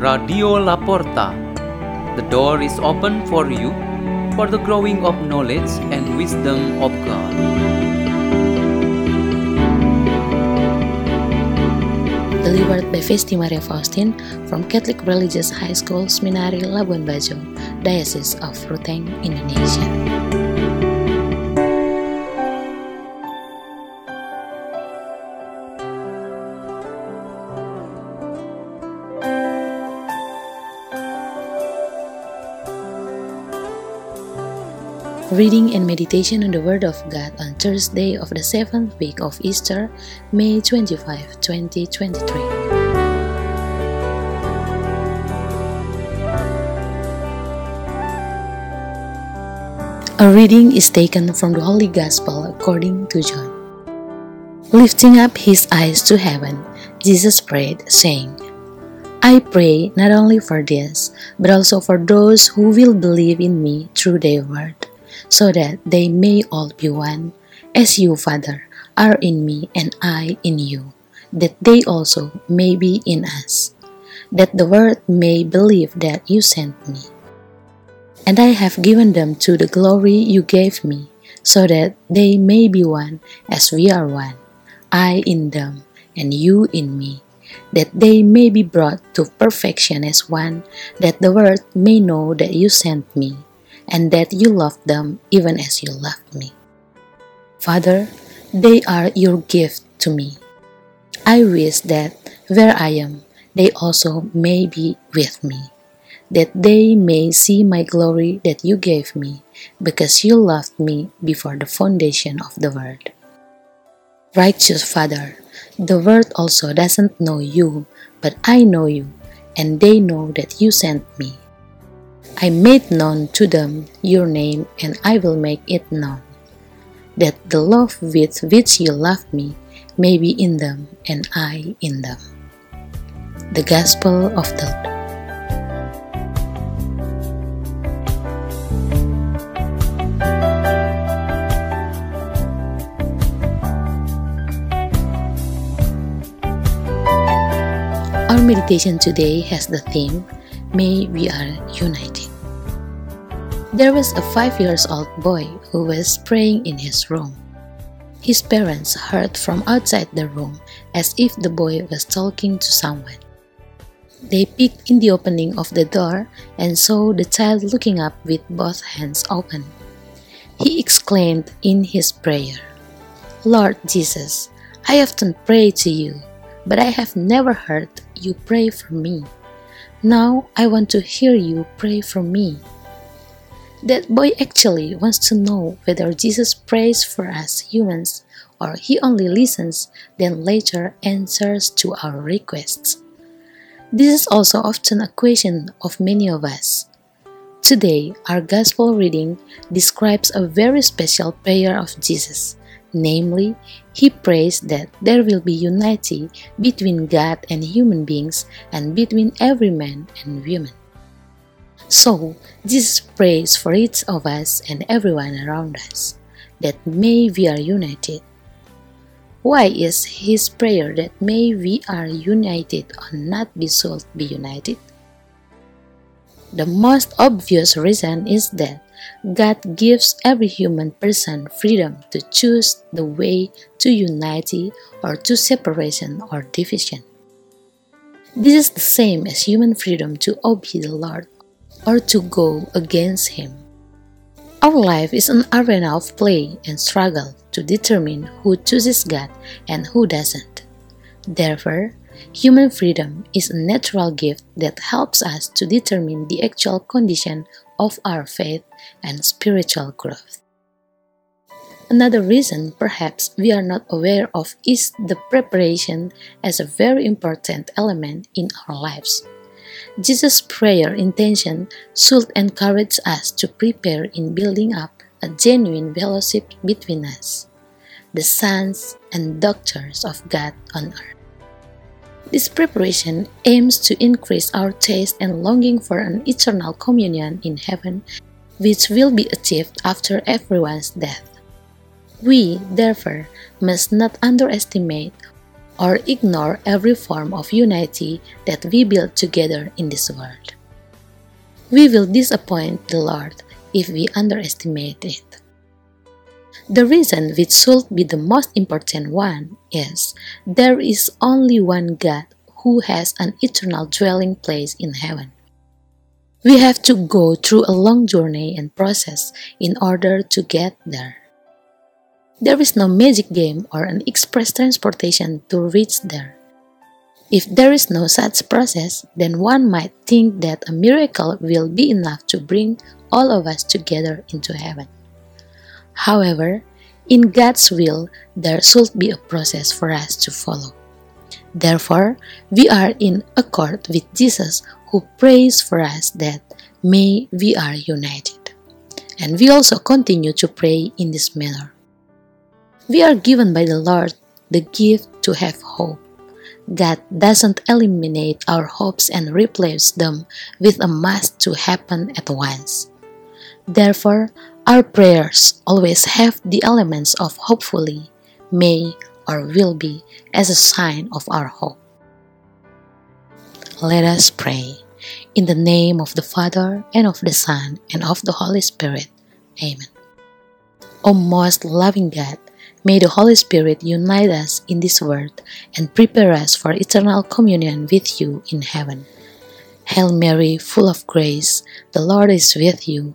Radio Laporta. The door is open for you for the growing of knowledge and wisdom of God. Delivered by Festi Maria Faustin from Catholic Religious High School Seminari Labuan Bajo, Diocese of Ruteng, Indonesia. Reading and meditation on the Word of God on Thursday of the seventh week of Easter, May 25, 2023. A reading is taken from the Holy Gospel according to John. Lifting up his eyes to heaven, Jesus prayed, saying, I pray not only for this, but also for those who will believe in me through their word, so that they may all be one, as you, Father, are in me and I in you, that they also may be in us, that the world may believe that you sent me. And I have given them to the glory you gave me, so that they may be one as we are one, I in them, and you in me, that they may be brought to perfection as one, that the world may know that you sent me, and that you loved them even as you loved me. Father, they are your gift to me. I wish that where I am, they also may be with me that they may see my glory that you gave me, because you loved me before the foundation of the world. Righteous Father, the world also doesn't know you, but I know you, and they know that you sent me. I made known to them your name, and I will make it known, that the love with which you loved me may be in them, and I in them. The Gospel of the Lord. Our meditation today has the theme May We Are United. There was a five years old boy who was praying in his room. His parents heard from outside the room as if the boy was talking to someone. They peeked in the opening of the door and saw the child looking up with both hands open. He exclaimed in his prayer, Lord Jesus, I often pray to you, but I have never heard you pray for me. Now I want to hear you pray for me. That boy actually wants to know whether Jesus prays for us humans or he only listens, then later answers to our requests. This is also often a question of many of us. Today, our Gospel reading describes a very special prayer of Jesus. Namely, he prays that there will be unity between God and human beings and between every man and woman. So, Jesus prays for each of us and everyone around us that may we are united. Why is his prayer that may we are united or not be should be united? The most obvious reason is that God gives every human person freedom to choose the way to unity or to separation or division. This is the same as human freedom to obey the Lord or to go against Him. Our life is an arena of play and struggle to determine who chooses God and who doesn't. Therefore, human freedom is a natural gift that helps us to determine the actual condition of our faith and spiritual growth. Another reason perhaps we are not aware of is the preparation as a very important element in our lives. Jesus' prayer intention should encourage us to prepare in building up a genuine fellowship between us, the sons and daughters of God on earth. This preparation aims to increase our taste and longing for an eternal communion in heaven, which will be achieved after everyone's death. We, therefore, must not underestimate or ignore every form of unity that we build together in this world. We will disappoint the Lord if we underestimate it. The reason which should be the most important one is there is only one God who has an eternal dwelling place in heaven. We have to go through a long journey and process in order to get there. There is no magic game or an express transportation to reach there. If there is no such process, then one might think that a miracle will be enough to bring all of us together into heaven. However, in God's will, there should be a process for us to follow. Therefore, we are in accord with Jesus who prays for us that may we are united. And we also continue to pray in this manner. We are given by the Lord the gift to have hope. God doesn't eliminate our hopes and replace them with a must to happen at once. Therefore, our prayers always have the elements of hopefully, may, or will be as a sign of our hope. Let us pray. In the name of the Father, and of the Son, and of the Holy Spirit. Amen. O most loving God, May the Holy Spirit unite us in this world and prepare us for eternal communion with you in heaven. Hail Mary, full of grace, the Lord is with you.